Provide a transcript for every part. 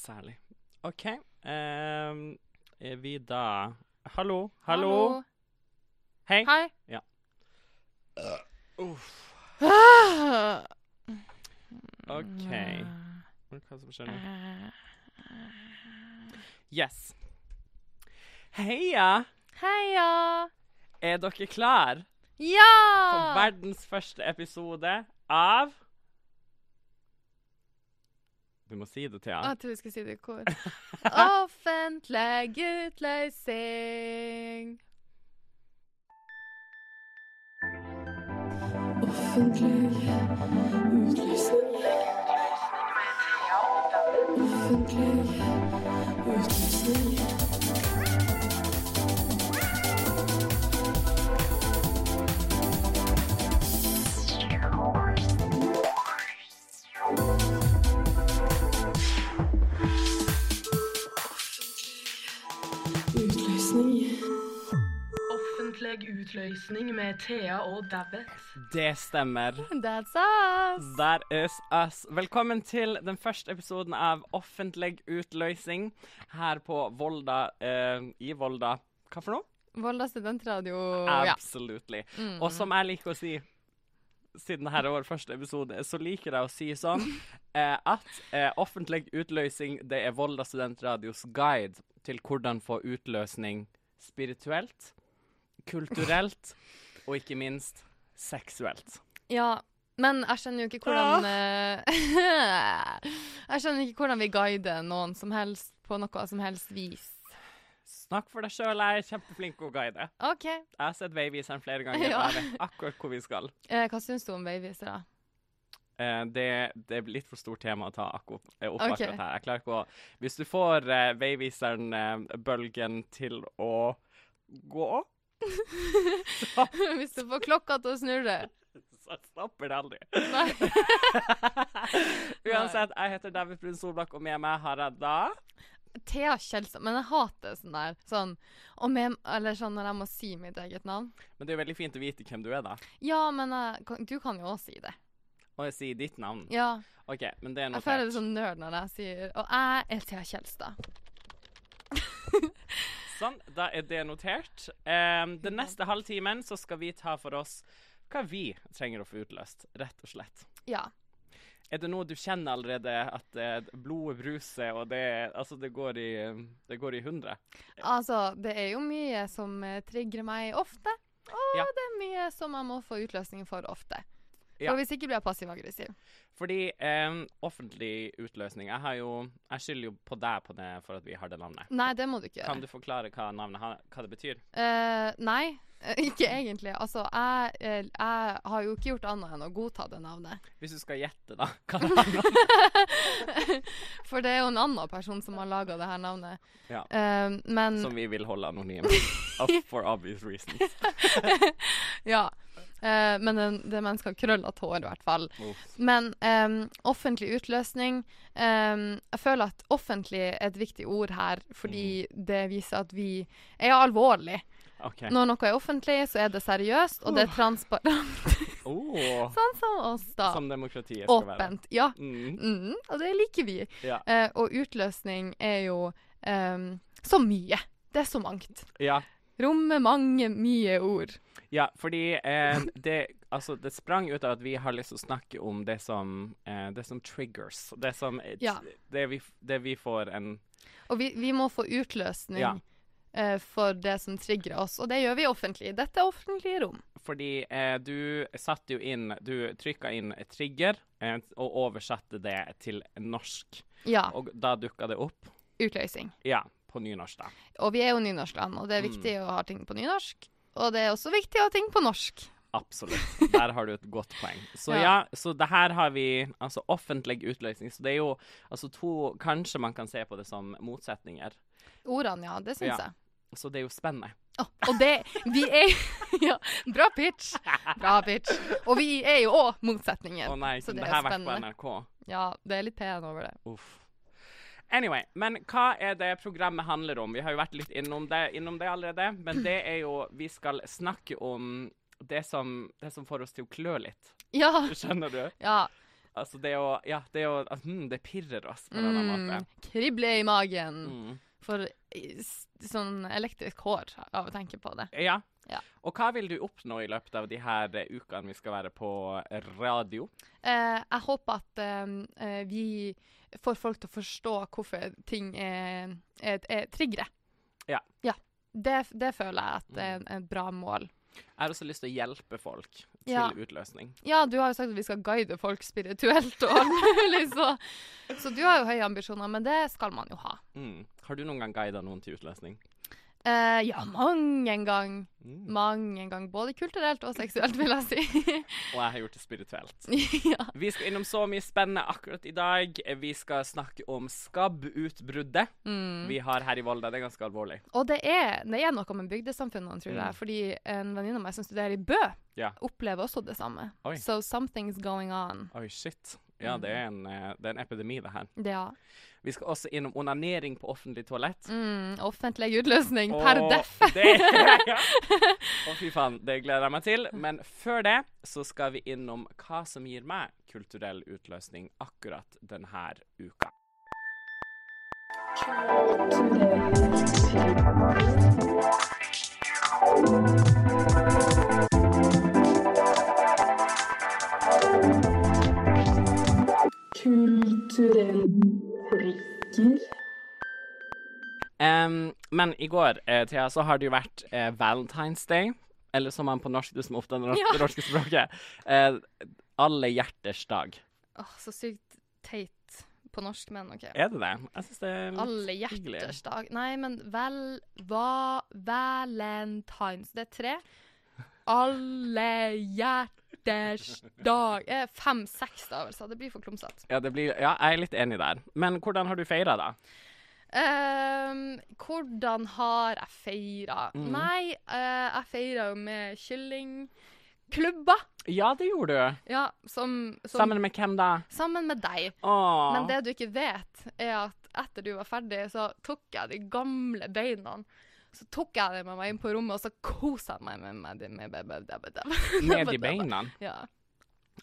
Særlig. OK. Um, er vi da Hallo? Hallo? Hei. Hei. Uff. Ah. OK. Hva som skjer nå? Yes. Heia! Heia! Er dere klar Ja! for verdens første episode av Du må si det, Thea. Jeg trodde vi skal si det i kor. Offentlig utløsning. Offentlig utlysning. Utløsning med Thea og Dabbet. Det stemmer. That's us. That is us. Velkommen til den første episoden av Offentlig utløsning her på Volda eh, i Volda. Hva for noe? Volda studentradio. Ja. Mm. Og som jeg liker å si siden dette er vår første episode, så liker jeg å si sånn eh, at eh, offentlig utløsning det er Volda studentradios guide til hvordan få utløsning spirituelt, kulturelt og ikke minst seksuelt. ja. Men jeg skjønner jo ikke hvordan eh, Jeg skjønner ikke hvordan vi guider noen som helst på noe som helst vis. Snakk for deg sjøl, jeg er kjempeflink til å guide. OK. Jeg har sett veiviseren flere ganger, Ja. og jeg vet akkurat hvor vi skal. Eh, hva syns du om veivisere? Eh, det, det er litt for stort tema å ta akkurat, eh, opp okay. akkurat her. Jeg klarer ikke å Hvis du får eh, veiviseren eh, bølgen til å gå, Hvis du får klokka til å snurre. så stopper det aldri. Uansett, jeg heter David Brun Solbakk, og med meg har jeg da Thea Kjelstad. Men jeg hater sånn der sånn, med, Eller sånn når jeg må si mitt eget navn. Men det er jo veldig fint å vite hvem du er, da. Ja, men jeg, du kan jo også si det. Og jeg sier ditt navn. Ja. OK, men det er Jeg føler det notert. sånn nerd når jeg sier Og jeg er Thea Kjelstad. Sånn, da er det notert. Um, den neste halvtimen så skal vi ta for oss hva vi trenger å få utløst, rett og slett. Ja. Er det noe du kjenner allerede at eh, blodet bruser, og det, altså det, går i, det går i hundre? Altså, det er jo mye som eh, trigger meg ofte. Og Ja. det er mye som jeg må få utløsning for ofte. For hvis ikke blir jeg passiv-aggressiv. Fordi um, offentlig utløsning Jeg har jo Jeg skylder jo på deg på det for at vi har det navnet. Nei, det må du ikke gjøre. Kan du forklare hva navnet har, hva det betyr? Uh, nei, ikke egentlig. Altså, jeg, eh, jeg har jo ikke gjort annet enn å godta det navnet. Hvis du skal gjette, da. Hva det handler om? For det er jo en annen person som har laga det her navnet. Ja. Uh, men Som vi vil holde anonym. For obvious reasons. Ja. Eh, men det, det mennesker har krøllete hår, i hvert fall. Uff. Men um, offentlig utløsning um, Jeg føler at offentlig er et viktig ord her, fordi Mm. det viser at vi er alvorlige. Okay. Når noe er offentlig, så er det seriøst, og det er transparent. Oh, sånn som oss, da. som demokratiet skal være. Åpent. Ja. Mm, Mm, og det liker vi. ja. Uh, og utløsning er jo um, så mye. Det er så mangt. ja. Rommer mange, mye ord. Ja, fordi eh, det, altså, det sprang ut av at vi har lyst til å snakke om det som, eh, det som triggers. Det som eh, Ja. det, vi, det vi får en Og vi, vi må få utløsning Ja. eh, for det som trigger oss, og det gjør vi offentlig. Dette er offentlige rom. Fordi eh, du satte jo inn Du trykka inn trigger eh, og oversatte det til norsk. Ja, Og da dukka det opp. utløsning. Ja, på nynorsk, da. Og vi er jo nynorskland, og det er Mm. viktig å ha ting på nynorsk. Og det er også viktig å ha ting på norsk. Absolutt. Der har du et godt poeng. Så ja, Ja. så det her har vi altså offentlig utløsning. Så det er jo altså to Kanskje man kan se på det som motsetninger. Ordene, ja, det syns Ja. jeg. Så det er jo spennende. Å, og det Vi er Ja, bra pitch. Bra pitch. Og vi er jo òg motsetninger. Å nei, så det det er her vært på. NRK? Ja, det er litt pen over det. Uff. Anyway, men hva er det programmet handler om? Vi har jo vært litt innom det, innom det allerede, men det er jo Vi skal snakke om det som, det som får oss til å klø litt. Ja. Skjønner du? ja. Altså, det å Ja, det å altså, hm, Det pirrer oss på en eller annen måte. Mm, krible i magen. Mm. For sånn elektrisk hår av å tenke på det. Ja. Ja. Og hva vil du oppnå i løpet av de her eh, ukene vi skal være på radio? Eh, jeg håper at eh, eh, vi får folk til å forstå hvorfor ting er, er, er triggere. Ja. Det, det føler jeg at er et bra mål. Jeg har også lyst til å hjelpe folk til Ja. utløsning. Ja, du har jo sagt at vi skal guide folk spirituelt og alt mulig, så, så du har jo høye ambisjoner, men det skal man jo ha. Mm. Har du noen gang guida noen til utløsning? Eh, ja, mange en gang. Mm. Mange en gang. Både kulturelt og seksuelt, vil jeg si. Og jeg har gjort det spirituelt. ja. Vi skal innom så mye spennende akkurat i dag. Vi skal snakke om skabbutbruddet Mm. vi har her i Volda. Det er ganske alvorlig. Og det er, det er noe med bygdesamfunnene, tror jeg. Mm. Fordi en venninne av meg som studerer i Bø, Ja. opplever også det samme. Oi. So something's going on. Oi, shit. Ja, det er en, eh, det er en epidemi, det her. Det, ja. Vi skal også innom onanering på offentlig toalett. Mm, offentlig utløsning per deff. det- ja. Å, fy faen, det gleder jeg meg til. Men før det så skal vi innom hva som gir meg kulturell utløsning akkurat denne uka. Kulturell prikker. Um, men i går, eh, Thea, så har det jo vært eh, Valentine's Day. Eller som man på norsk, du som ofte er norsk, Ja. det norske språket. Eh, alle hjerters dag. Åh, så sykt teit på norsk, men OK. Er det det? Jeg syns det er litt Alle hyggelig. dag. Nei, men vel Hva Valentines. Det er tre. Alle hjerters dag. Eh, Fem-seks stavelser. Det blir for klumsete. Ja, ja, jeg er litt enig der. Men hvordan har du feira, da? Um, hvordan har jeg feira? Mm. Nei, uh, jeg feira jo med kyllingklubber. Ja, det gjorde du. Ja, som, som Sammen med hvem da? sammen med deg. Åh. Men det du ikke vet, er at etter du var ferdig, så tok jeg de gamle beina. Så tok jeg det med meg inn på rommet, og så kosa jeg meg med, meg. med, med, med, med, med, Med beina? Ja.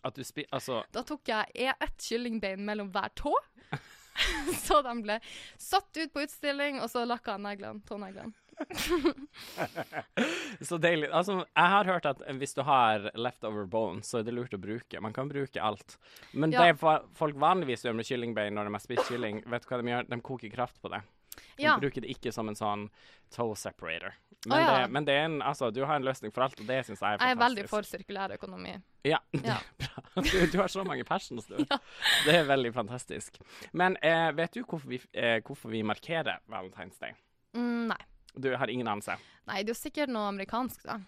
At du spi... Altså Da tok jeg e- ett kyllingbein mellom hver tå. så de ble satt ut på utstilling, og så lakka jeg neglene. Tåneglene. Så deilig. Altså, jeg har hørt at hvis du har leftover bones, så er det lurt å bruke. Man kan bruke alt. Men Ja. det folk vanligvis gjør med kyllingbein når de har spist kylling, vet du hva de gjør? De koker kraft på det. De Ja. bruker det ikke som en sånn toe separator. Men, oh, ja. det, men det en, altså, du har en løsning for alt, og det syns jeg er fantastisk. Jeg er veldig for sirkulær økonomi. Ja, Ja. bra. Du, du har så mange passions, du. Det er veldig fantastisk. Men eh, vet du hvorfor vi, eh, hvorfor vi markerer Valentine's Day? Mm, nei. Du har ingen anelse? Nei, det er jo sikkert noe amerikansk, da.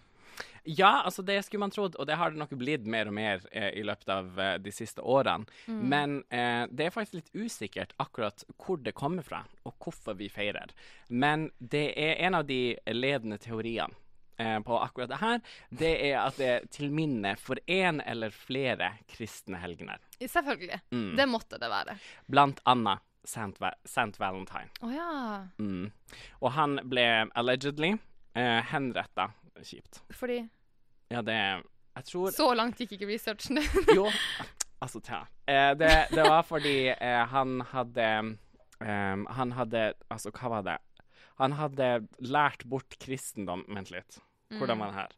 Ja, altså det skulle man trodd, og det har det nok blitt mer og mer eh, i løpet av eh, de siste årene. Men eh, det er faktisk litt usikkert akkurat hvor det kommer fra, og hvorfor vi feirer. Men det er en av de ledende teoriene eh, på akkurat det her. Det er at det er til minne for én eller flere kristne helgener. Selvfølgelig. Mm. Det måtte det være. Blant annet Saint, Va Saint Valentine. Å ja. Mm. Og han ble allegedly eh, henretta. Kjipt. Fordi Ja, det Jeg tror Så langt gikk ikke researchen. Jo, altså ta Eh, det, det var fordi eh, han hadde um, Han hadde Altså, hva var det? Han hadde lært bort kristendom Vent litt. Hvordan Mm. var det her?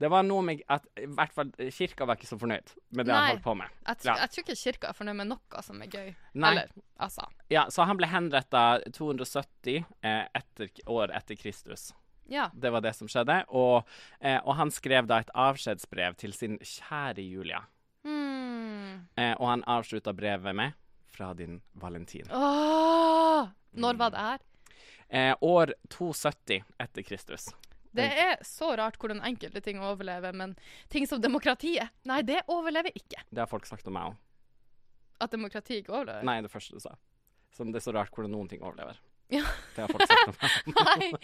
Det var noe med at i hvert fall kirka var ikke så fornøyd med det han holdt på med. Jeg, Ja. jeg tror ikke kirka er fornøyd med noe som er gøy. Nei. Eller, altså. Ja, Så han ble henretta 270 eh, etter, år etter Kristus. Ja. Det var det som skjedde. Og, eh, og han skrev da et avskjedsbrev til sin kjære Julia. Mm. Eh, og han avslutta brevet med 'Fra din Valentin'. Åh! Når var det her? Eh, år 270 etter Kristus. Det er så rart hvordan enkelte ting overlever, men ting som demokratiet, nei, det overlever ikke. Det har folk sagt om meg òg. At demokrati ikke overlever. Nei, det første du sa. Som det er så rart hvordan noen ting overlever. Ja. Det har folk sagt om meg.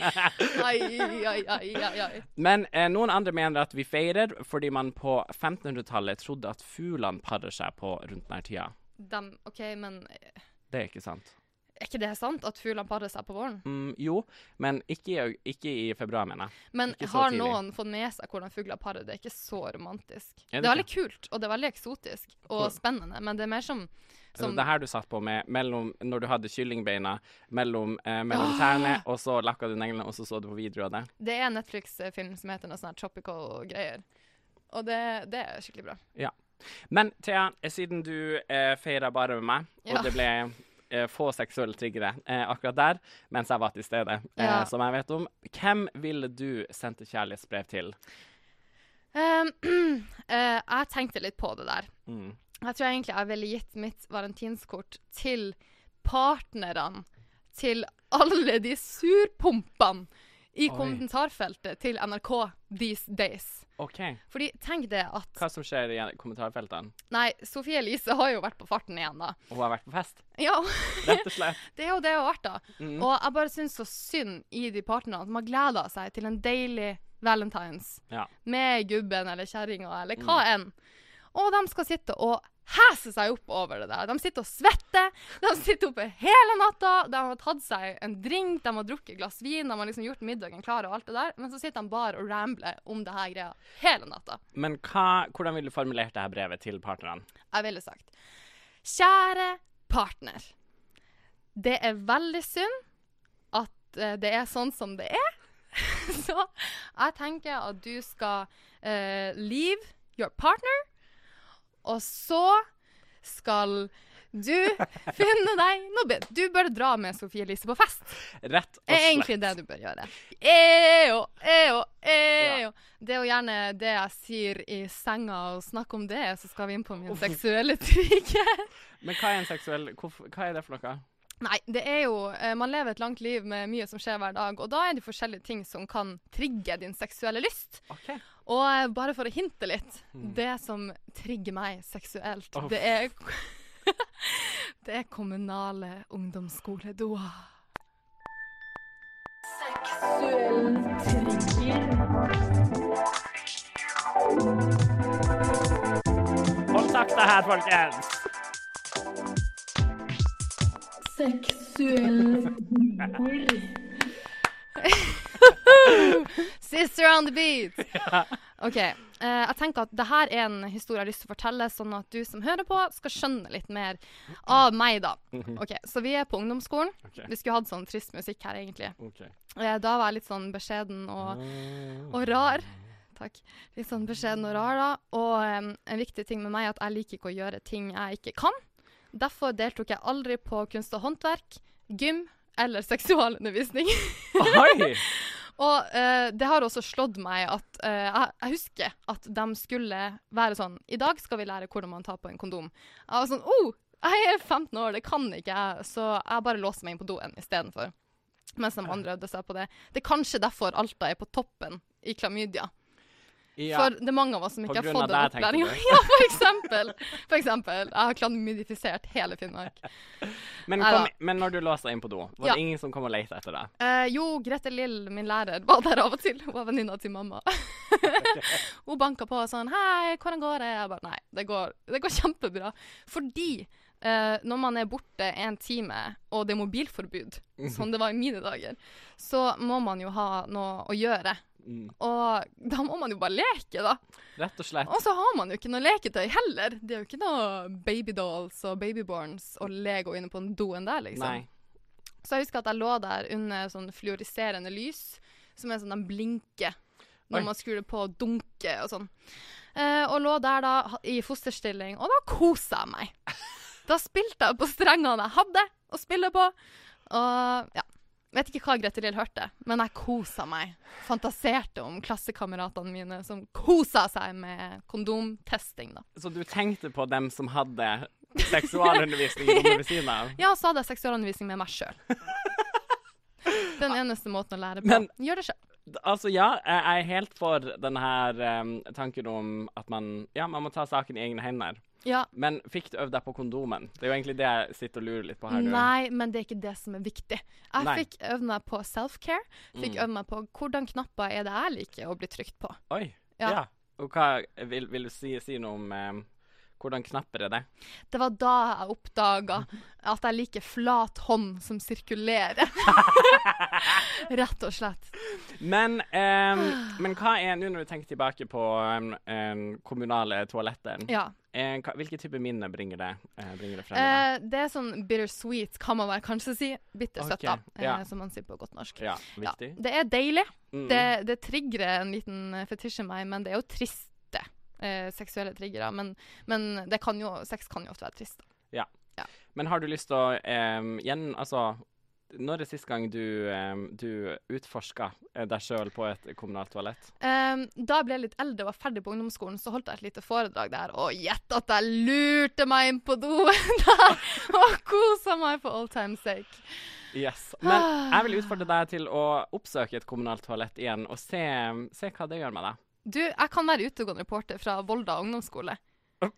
Men eh, noen andre mener at vi feirer fordi man på 1500-tallet trodde at fuglene parer seg på rundt denne tida. Dem, OK, men Det er ikke sant. Er ikke det sant at fuglene parer seg på våren? Mm, jo, men ikke, i ikke i februar, mener jeg. Men Ikke har noen fått med seg hvordan fugler parer? Det er ikke så romantisk. Er det det er veldig kult, og det er veldig eksotisk og Hvor- spennende, men det er mer som, Så som Det her du satt på med mellom, når du hadde kyllingbeina mellom, eh, mellom tærne, og så lakka du neglene, og så så du på video av det. Det er en Netflix-film som heter noe sånn tropical greier. Og det, det er skikkelig bra. Ja. Men Thea, eh, siden du eh, feira bare med meg, og Ja. det ble eh, få seksuelle triggere eh, akkurat der, mens jeg var til stede, eh, Ja. som jeg vet om, hvem ville du sendt kjærlighetsbrev til? Um, jeg tenkte litt på det der. Mm. Jeg tror egentlig jeg ville gitt mitt valentinskort til partnerne til alle de surpumpene i Oi. kommentarfeltet til NRK these days. OK. Fordi tenk det at Hva som skjer i kommentarfeltene? Nei, Sofie Elise har jo vært på farten igjen, da. Og hun har vært på fest? Ja, Rett og slett. det er jo det hun har vært, da. Mm. Og jeg bare syns så synd i de partnerne som har gleda seg til en deilig valentines Ja. med gubben eller kjerringa eller hva enn. Og de skal sitte og hese seg opp over det der. De sitter og svetter. De sitter oppe hele natta. De har tatt seg en drink, de har drukket glass vin, de har liksom gjort middagen klar og alt det der. Men så sitter de bare og rambler om det her greia hele natta. Men hva, hvordan ville du formulert dette brevet til partnerne? Jeg ville sagt Kjære partner. Det er veldig synd at eh, det er sånn som det er. Så jeg tenker at du skal uh, leave your partner, og så skal du finne deg noe bedre. Du bør dra med Sofie Elise på fest. Rett og Det er egentlig det du bør gjøre. Eo, eo, eo. Det er jo gjerne det jeg sier i senga, og snakk om det, så skal vi inn på min seksuelle trygghet. Men hva er en seksuell Hva er det for noe? Nei, det er jo eh, Man lever et langt liv med mye som skjer hver dag, og da er det forskjellige ting som kan trigge din seksuelle lyst. OK. Og eh, bare for å hinte litt Det som trigger meg seksuelt, oh. det er Det er kommunale ungdomsskoledoer. Seksuell trigger. Hold sakta her, folkens! Seksuell trigger. Sister on the beat! OK. Uh, jeg tenker at det her er en historie jeg har lyst til å fortelle, sånn at du som hører på, skal skjønne litt mer av meg, da. OK, Så vi er på ungdomsskolen. Okay. Vi skulle hatt sånn trist musikk her, egentlig. Okay. Uh, da var jeg litt sånn beskjeden og, og rar. Takk. Litt sånn beskjeden og rar, da. Og um, en viktig ting med meg er at jeg liker ikke å gjøre ting jeg ikke kan. Derfor deltok jeg aldri på kunst og håndverk, gym eller seksualundervisning. Og uh, det har også slått meg at uh, jeg, jeg husker at de skulle være sånn I dag skal vi lære hvordan man tar på en kondom. Jeg var sånn oh, jeg er 15 år, det kan ikke jeg. Så jeg bare låste meg inn på doen istedenfor. Mens de andre øvde seg på det. Det er kanskje derfor Alta er på toppen i klamydia. Ja. For det er mange av oss som ikke har fått den opplæringa. Ja, for eksempel. For eksempel. Jeg har klamydifisert hele Finnmark. men, kom, men når du låste deg inn på do, var Ja. det ingen som kom og lette etter deg? Eh, jo, Grete Lill, min lærer, var der av og til. Hun var venninna til mamma. Hun banka på og sånn 'Hei, hvordan går det?' Jeg bare Nei, det går, det går kjempebra. Fordi eh, når man er borte en time, og det er mobilforbud, som det var i mine dager, så må man jo ha noe å gjøre. Mm. Og da må man jo bare leke, da. Rett og slett. Og så har man jo ikke noe leketøy heller. Det er jo ikke noe babydolls og babyborns og Lego inne på den doen der, liksom. Nei. Så jeg husker at jeg lå der under sånn fluoriserende lys, som er sånn de blinker når Oi. man skrur det på og dunker og sånn. Eh, og lå der da i fosterstilling, og da kosa jeg meg. Da spilte jeg på strengene jeg hadde å spille på. Og ja. Vet ikke hva Grete Lill hørte, men jeg kosa meg. Fantaserte om klassekameratene mine som kosa seg med kondomtesting, da. Så du tenkte på dem som hadde seksualundervisning i rommet ved siden av? Ja, så hadde jeg seksualundervisning med meg sjøl. Den eneste måten å lære på. Men- Gjør det sjøl. Altså, ja, jeg er helt for denne her um, tanken om at man Ja, man må ta saken i egne hender. Ja. Men fikk du øvd deg på kondomen? Det er jo egentlig det jeg sitter og lurer litt på her. nå. Nei, men det er ikke det som er viktig. Jeg Nei. fikk øvd meg på self-care. Fikk Mm. øvd meg på hvordan knapper er det jeg liker å bli trykt på. Oi. Ja. Ja. Og hva vil, vil du si, si noe om em, Hvordan knapper er det? Det var da jeg oppdaga at jeg liker flat hånd som sirkulerer. Rett og slett. Men, um, men hva er, nå når du tenker tilbake på um, um, kommunale toaletter, Ja. eh, hvilke type minner bringer det, eh, bringer det frem? Eh, det er sånn bittersweet, kan man vel kanskje si. Bittersøtt, okay, da, eh, ja. som man sier på godt norsk. ja, Ja, det er deilig. Mm. Det, det trigger en liten eh, fetisj i meg, men det er jo triste eh, seksuelle triggere. Men, men det kan jo, sex kan jo ofte være trist. Ja. Men har du lyst til å eh, igjen, Altså, når er sist gang du, um, du utforska eh, deg sjøl på et kommunalt toalett? Um, da jeg ble litt eldre og var ferdig på ungdomsskolen, så holdt jeg et lite foredrag der, og gjett at jeg lurte meg inn på doen der og kosa meg for all time's sake. Yes. Men jeg vil utfordre deg til å oppsøke et kommunalt toalett igjen, og se, se hva det gjør med deg. Du, jeg kan være utegående reporter fra Volda ungdomsskole.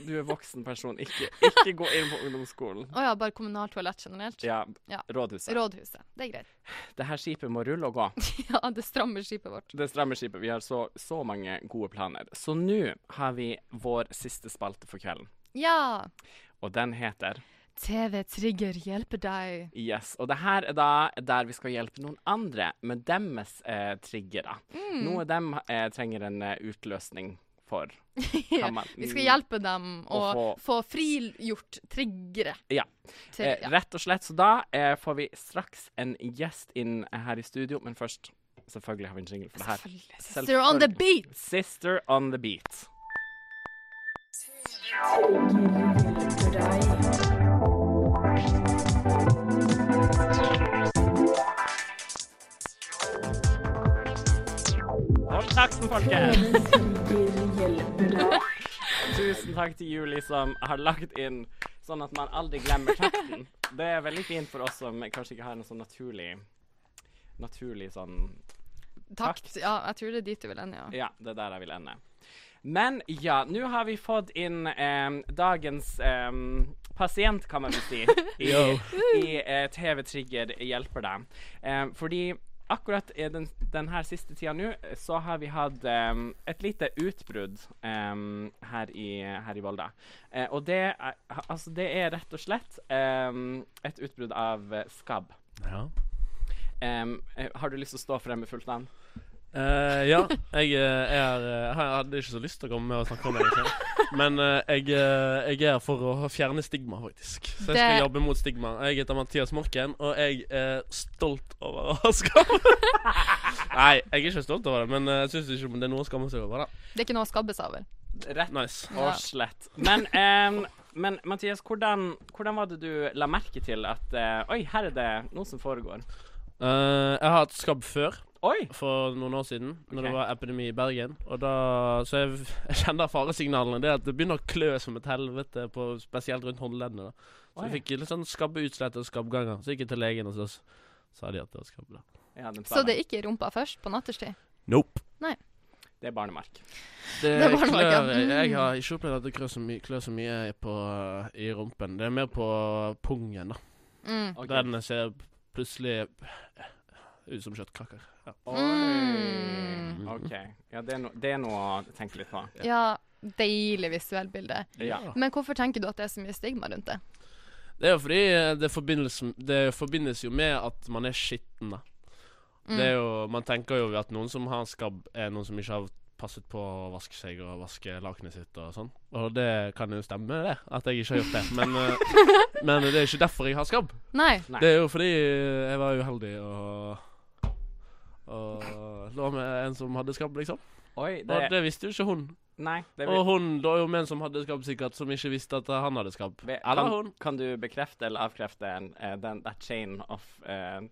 Du er voksen person, ikke, ikke gå inn på ungdomsskolen. Å ja, bare kommunalt toalett generelt. Ja, Ja. rådhuset. Rådhuset. Det er greit. Det her skipet må rulle og gå. Ja, det strammer skipet vårt. Det strammer skipet. Vi har så, så mange gode planer. Så nå har vi vår siste spalte for kvelden, Ja. og den heter TV Trigger hjelper deg. Yes. Og det her er da der vi skal hjelpe noen andre med deres eh, triggere. Mm. Noe de eh, trenger en uh, utløsning for. Ja, man- Vi skal hjelpe dem å Å få- få frigjort triggere. Ja. Til, Eh, rett og slett. Så da eh, får vi straks en gjest inn eh, her i studio, men først Selvfølgelig har vi en jingle for det her. Selvfølgelig. Sister on the beat! Sister on the beat. Hold takten, folkens! Tusen takk til Julie som har lagt inn sånn at man aldri glemmer takten. Det er veldig fint for oss som kanskje ikke har en sånn naturlig Naturlig sånn Takt. Ja, jeg tror det er dit du vil ende, ja. Ja, det er der jeg vil ende. Men ja, nå har vi fått inn eh, dagens eh, pasient, kan man vel si, i, i eh, TV Trigger hjelper deg. Fordi akkurat i den, den her siste tida nå, så har vi hatt um, et lite utbrudd um, her, i, her i Volda. Uh, og det er, altså, det er rett og slett um, et utbrudd av eh, skabb. Ja. Eh, har du lyst til å stå frem med fullt navn? Uh, ja, jeg, jeg, er, eh, jeg hadde ikke så lyst til å komme med og snakke om det. Men uh, jeg, eh, jeg er her for å fjerne stigma, faktisk. Så jeg skal jobbe mot stigma. Jeg heter Mathias Morken, og jeg er stolt over å ha skam. Nei, jeg er ikke stolt over det, men eh, jeg syns ikke det er noe å skamme seg over. da Det er ikke noe å skabbe seg over. Rett Nice. og slett. Men, um, men Mathias, hvordan, hvordan var det du la merke til at uh, Oi, her er det noe som foregår. Uh, jeg har hatt skabb før, Oi! for noen år siden, når det var epidemi i Bergen. Og da, Så jeg, jeg kjenner faresignalene. Det er at det begynner å klø som et helvete, på, spesielt rundt håndleddene. da Så Oi. jeg fikk litt sånn skabbeutslett og skabbganger. Så gikk jeg til legen, og så sa de at det var skabbe. Ja, Så det er ikke i rumpa først, på natterstid? Nope. Det er barnemark. Det, Det var noe, ja. Mm. jeg, har ikke opplevd at det klør så, mye, klør så mye på, i rumpen. Det er mer på pungen, da. Mm. Okay. Der den ser plutselig ut som kjøttkaker. Ja. Mm. OK. Ja, det er, no, det er noe å tenke litt på. Ja, deilig visuelt bilde. Ja. Men hvorfor tenker du at det er så mye stigma rundt det? Det er jo fordi eh, det forbindes, det forbindes jo med at man er skitten, da. Mm. Det er jo, man tenker jo at noen som har skabb, er noen som ikke har passet på å vaske seg og vaske lakenet sitt og sånn. Og det kan jo stemme, det. At jeg ikke har gjort det. Men, eh, men det er ikke derfor jeg har skabb. Nei. Nei. Det er jo fordi jeg var uheldig og Og lå med en som hadde skabb, liksom. Oi, Og det det visste jo ikke hun. Nei, det Og hun lå jo med en som hadde skabb, sikkert, som ikke visste at han hadde skabb. Be Eller kan, hun. kan du bekrefte eller avkrefte en, uh, den, that chain of uh,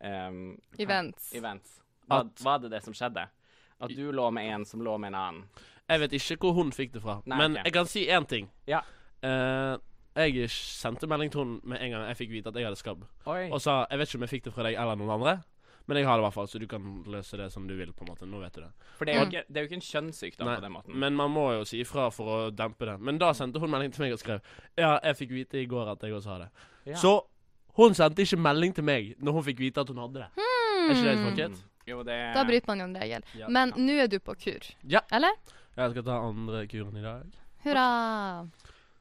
um, Events. events? Var, At- var det det som skjedde? At du lå med en som lå med en annen? Jeg vet ikke hvor hun fikk det fra. Nei, men okay. jeg kan si én ting. Ja. Uh, jeg sendte melding til hun med en gang jeg fikk vite at jeg hadde skabb. Oi. Og sa jeg vet ikke om jeg fikk det fra deg eller noen andre, men jeg har det i hvert fall, så du kan løse det som du vil. på en måte Nå vet du det. For det er, jo Mm. ikke, det er jo ikke en kjønnssykdom Nei, på den måten. Men man må jo si ifra for å dempe det. Men da sendte hun melding til meg og skrev Ja, jeg fikk vite i går at jeg også har det. Ja. Så hun sendte ikke melding til meg når hun fikk vite at hun hadde det. Er ikke det litt folkens? Jo, det Da bryter man jo en regel. Ja. Men nå er du på kur, Ja. eller? Jeg skal ta andre kuren i dag. Hurra!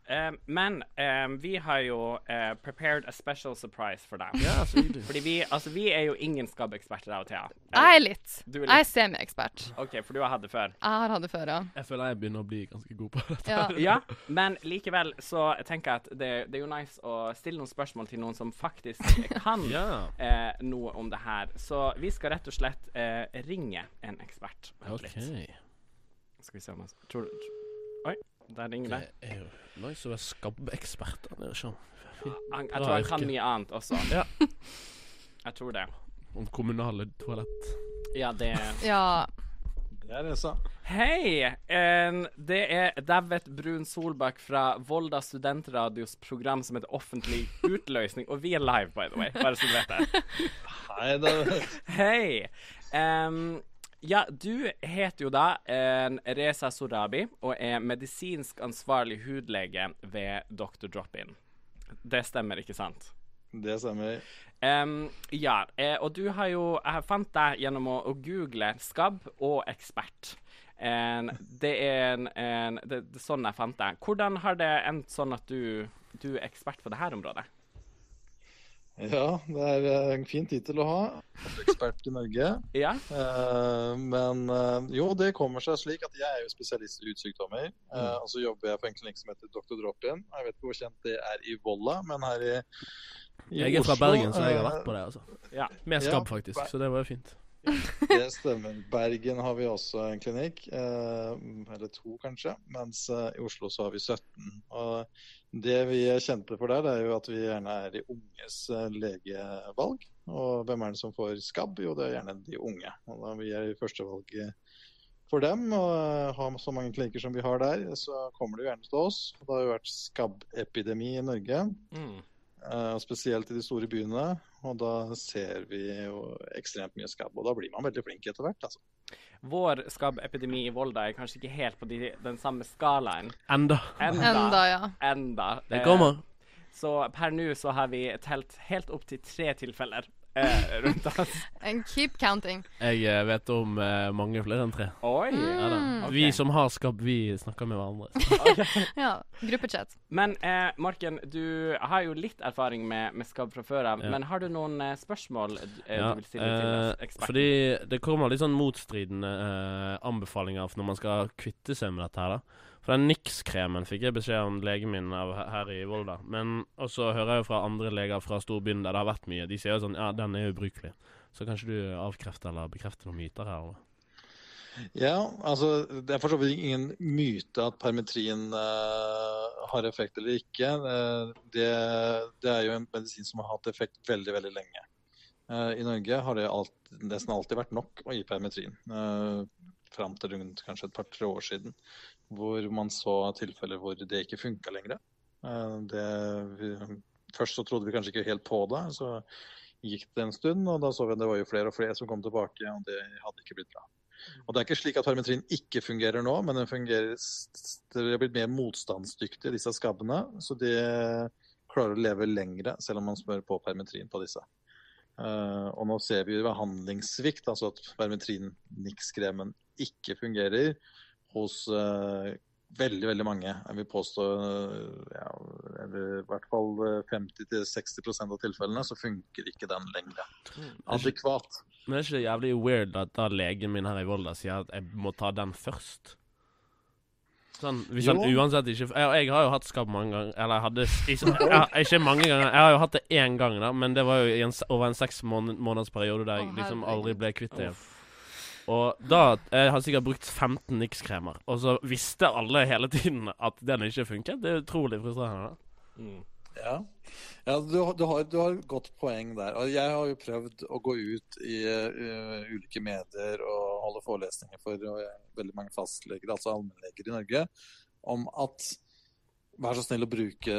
Eh, men um, vi har jo uh, prepared a special surprise for deg. Ja. Fordi vi, altså, vi er jo ingen skabbeksperter, jeg og Thea. Jeg er litt. Du er Jeg er semiekspert. OK, for du har hatt det før. Jeg har hatt det før, ja. Jeg føler jeg begynner å bli ganske god på dette. ja. Ja, men likevel så tenker jeg at det, det er jo nice å stille noen spørsmål til noen som faktisk kan Ja. uh, noe om det her. Så vi skal rett og slett uh, ringe en ekspert. Vent OK. litt. Skal vi se om jeg tror, du Oi, der ringer det. Det er jo noen som er sånn. Han, jeg tror jeg kan mye annet også. Ja. Jeg tror det. Om kommunale toalett. Ja, det ja. Det er det, så. Hei! En, det er Davet Brun Solbakk fra Volda studentradios program som heter Offentlig utløsning. Og vi er live, by the way, bare så du vet det. Hei, David. Hei! Em, ja, du heter jo da en Reza Sorabi og er medisinsk ansvarlig hudlege ved Dr. Drop-In. Det stemmer, ikke sant? Det stemmer. Um, ja, eh, og du har jo Jeg fant deg gjennom å, å google skabb og ekspert. En, det er en, en det, det sånn jeg fant deg. Hvordan har det endt sånn at du, du er ekspert på dette området? Ja, det er eh, en fin tittel å ha. Ekspert i Norge. Ja? uh, men uh, jo, det kommer seg slik at jeg er jo spesialist i hudsykdommer. Eh, og så jobber jeg på en klinikk som heter Dr. Drop-In. Jeg vet ikke hvor kjent det er i Volla, men her i, i Jeg er fra Oslo, Bergen, så jeg har vært på det. altså. Ja. Med Ja, skabb, faktisk. Så det var jo fint. Det stemmer. Bergen har vi også en klinikk, eh, eller to kanskje, mens eh, i Oslo så har vi 17. Og det vi er kjente for der, det er jo at vi gjerne er i unges eh, legevalg. Og hvem er det som får skabb? Jo, det er gjerne de unge. Og da vi er i førstevalget for dem, og har så mange klinikker som vi har der, så kommer de gjerne til oss. Det har jo vært skabbepidemi i Norge. Mm. Eh, spesielt i de store byene. Og da ser vi jo ekstremt mye skabb. Og da blir man veldig flink etter hvert. altså. Vår skabbepidemi i Volda er kanskje ikke helt på de, den samme skalaen. Enda. Enda. Enda, ja. Enda. Det det kommer. Så per nå så har vi telt helt opp til tre tilfeller eh, rundt oss. And keep counting. Jeg eh, vet om eh, mange flere enn tre. Oi! Ja, da. Ok. Vi som har skabb, vi snakker med hverandre. Ja. Gruppechat. Men eh, Marken, du har jo litt erfaring med, med skabb fra før av. Ja. Men har du noen eh, spørsmål eh, Ja, du vil stille til eksperten? fordi det kommer litt sånn motstridende eh, anbefalinger når man skal kvitte seg med dette her. da. For den Nix-kremen fikk jeg beskjed om legen min av her i Volda. Men også hører jeg jo fra andre leger fra storbyen der det har vært mye. De sier jo sånn ja, den er ubrukelig. Så kanskje du avkrefter eller bekrefter noen myter her? Eller? Ja, altså det er for så vidt ingen myte at permetrin uh, har effekt eller ikke. Uh, det, det er jo en medisin som har hatt effekt veldig, veldig lenge. Uh, I Norge har det alt, nesten alltid vært nok å gi permetrin. Fram til rundt kanskje et par-tre år siden, hvor man så tilfeller hvor det ikke funka lenger. Eh, det, først så trodde vi kanskje ikke helt på det, så gikk det en stund, og da så vi at det var jo flere og flere som kom tilbake, og det hadde ikke blitt bra. Og Det er ikke slik at permitrin ikke fungerer nå, men den fungerer, det har blitt mer motstandsdyktig, disse skabbene. Så de klarer å leve lengre, selv om man smører på permitrin på disse. Uh, og nå ser vi behandlingssvikt, altså at permetrin-Nix-kremen ikke fungerer hos uh, veldig, veldig mange. Jeg vil påstå eh, ja, eller i hvert fall eh, 50-60% av tilfellene så funker ikke den lenger. Adekvat. Men det er ikke det jævlig weird at da legen min her i Volda sier at jeg må ta den først? Sånn, hvis han uansett ikke jeg, jeg har jo hatt skabb mange ganger. Eller jeg hadde ikke, ja, ikke mange ganger. Jeg har jo hatt det én gang, da, men det var jo i en, over en seks måned, måneders periode der jeg liksom aldri ble kvitt det. Og da Jeg har sikkert brukt 15 Nix-kremer, og så visste alle hele tiden at den ikke funket. Det er utrolig frustrerende. Mm. Ja, ja du, har- du, har, du har et godt poeng der. Og jeg har jo prøvd å gå ut i uh, ulike medier og holde forelesninger for eh, veldig mange fastleger, altså allmennleger i Norge, om at vær så snill å bruke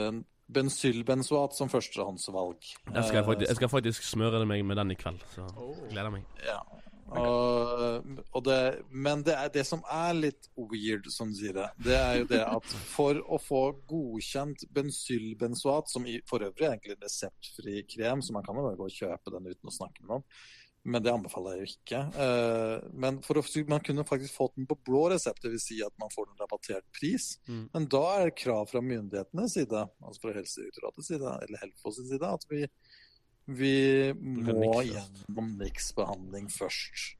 bensylbenzoat som førstehåndsvalg. Jeg skal, Eh, faktisk, jeg skal faktisk smøre det meg med den i kveld, så gleder meg. Ja. Og, og det, men det, er, det som er litt weird, som du sier det, det er jo det at for å få godkjent bensylbenzoat, som i, for øvrig er egentlig reseptfri krem, så man kan jo bare gå og kjøpe den uten å snakke med noen, Men det anbefaler jeg jo ikke. Eh, Men for å, man kunne faktisk fått den på blå resept, dvs. Si at man får den rabattert pris. Mm. Men da er det krav fra myndighetenes side, altså fra Helsedirektoratets side, eller Helfos side, at vi, vi må gjennom NIX-behandling først.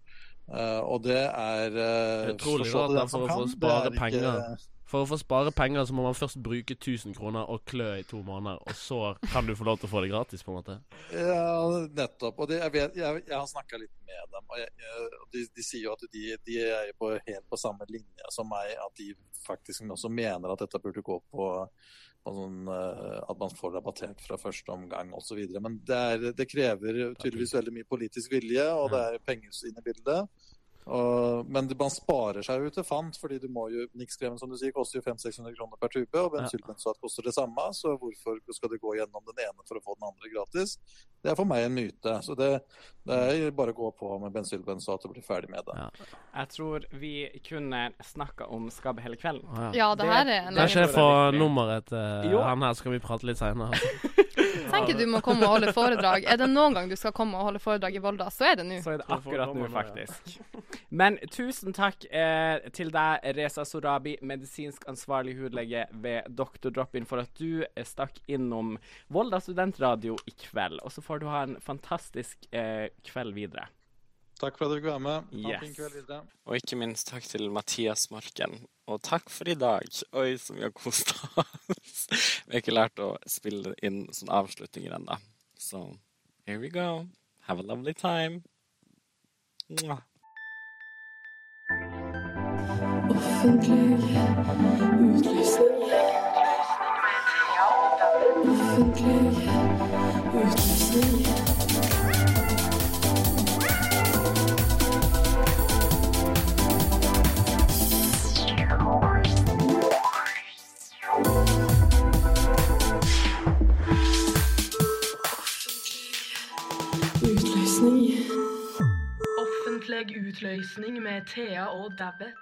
Uh, og det er uh, Utrolig da, at det er for å spare penger. For å få spare penger så må man først bruke 1000 kroner og klø i to måneder, og så kan du få lov til å få det gratis, på en måte. Ja, nettopp. Og det, jeg, vet, jeg, jeg har snakka litt med dem. og jeg, de, de sier jo at de, de er på, helt på samme linje som meg. At de faktisk også mener at dette burde gå på, på sånn, eh, at man får rabattert fra første omgang osv. Men det, er, det krever tydeligvis veldig mye politisk vilje, og det er penger inne i bildet. Og, men man sparer seg jo til fant, fordi du må jo Nix-kremen som du sier, koster jo 500-600 kroner per tube, og bensylbensat koster det samme. Så hvorfor skal du gå gjennom den ene for å få den andre gratis? Det er for meg en myte. Så det, det er bare å gå på med bensylbensat og bli ferdig med det. Ja. Jeg tror vi kunne snakka om skabb hele kvelden. Ja. Ja, det her er en Kanskje jeg får nummeret til han her, så kan vi prate litt seinere. Tenker du må komme og holde foredrag. Er det noen gang du skal komme og holde foredrag i Volda, så er det nå. Så er det akkurat nå, faktisk. Men tusen takk eh, til deg, Reza Sorabi, medisinsk ansvarlig hudlege ved Dr. Drop-In, for at du eh, stakk innom Volda studentradio i kveld. Og så får du ha en fantastisk eh, kveld videre. Takk for at du fikk være med. Ha en fin kveld videre. Og ikke minst takk til Mathias Marken. Og takk for i dag. Oi, så vi har kost oss. Vi har ikke lært å spille inn sånne avslutninger ennå. Så here we go. Have a lovely time. Mwah. Offentlig utlysning. Utløsning med Thea og Dabbet.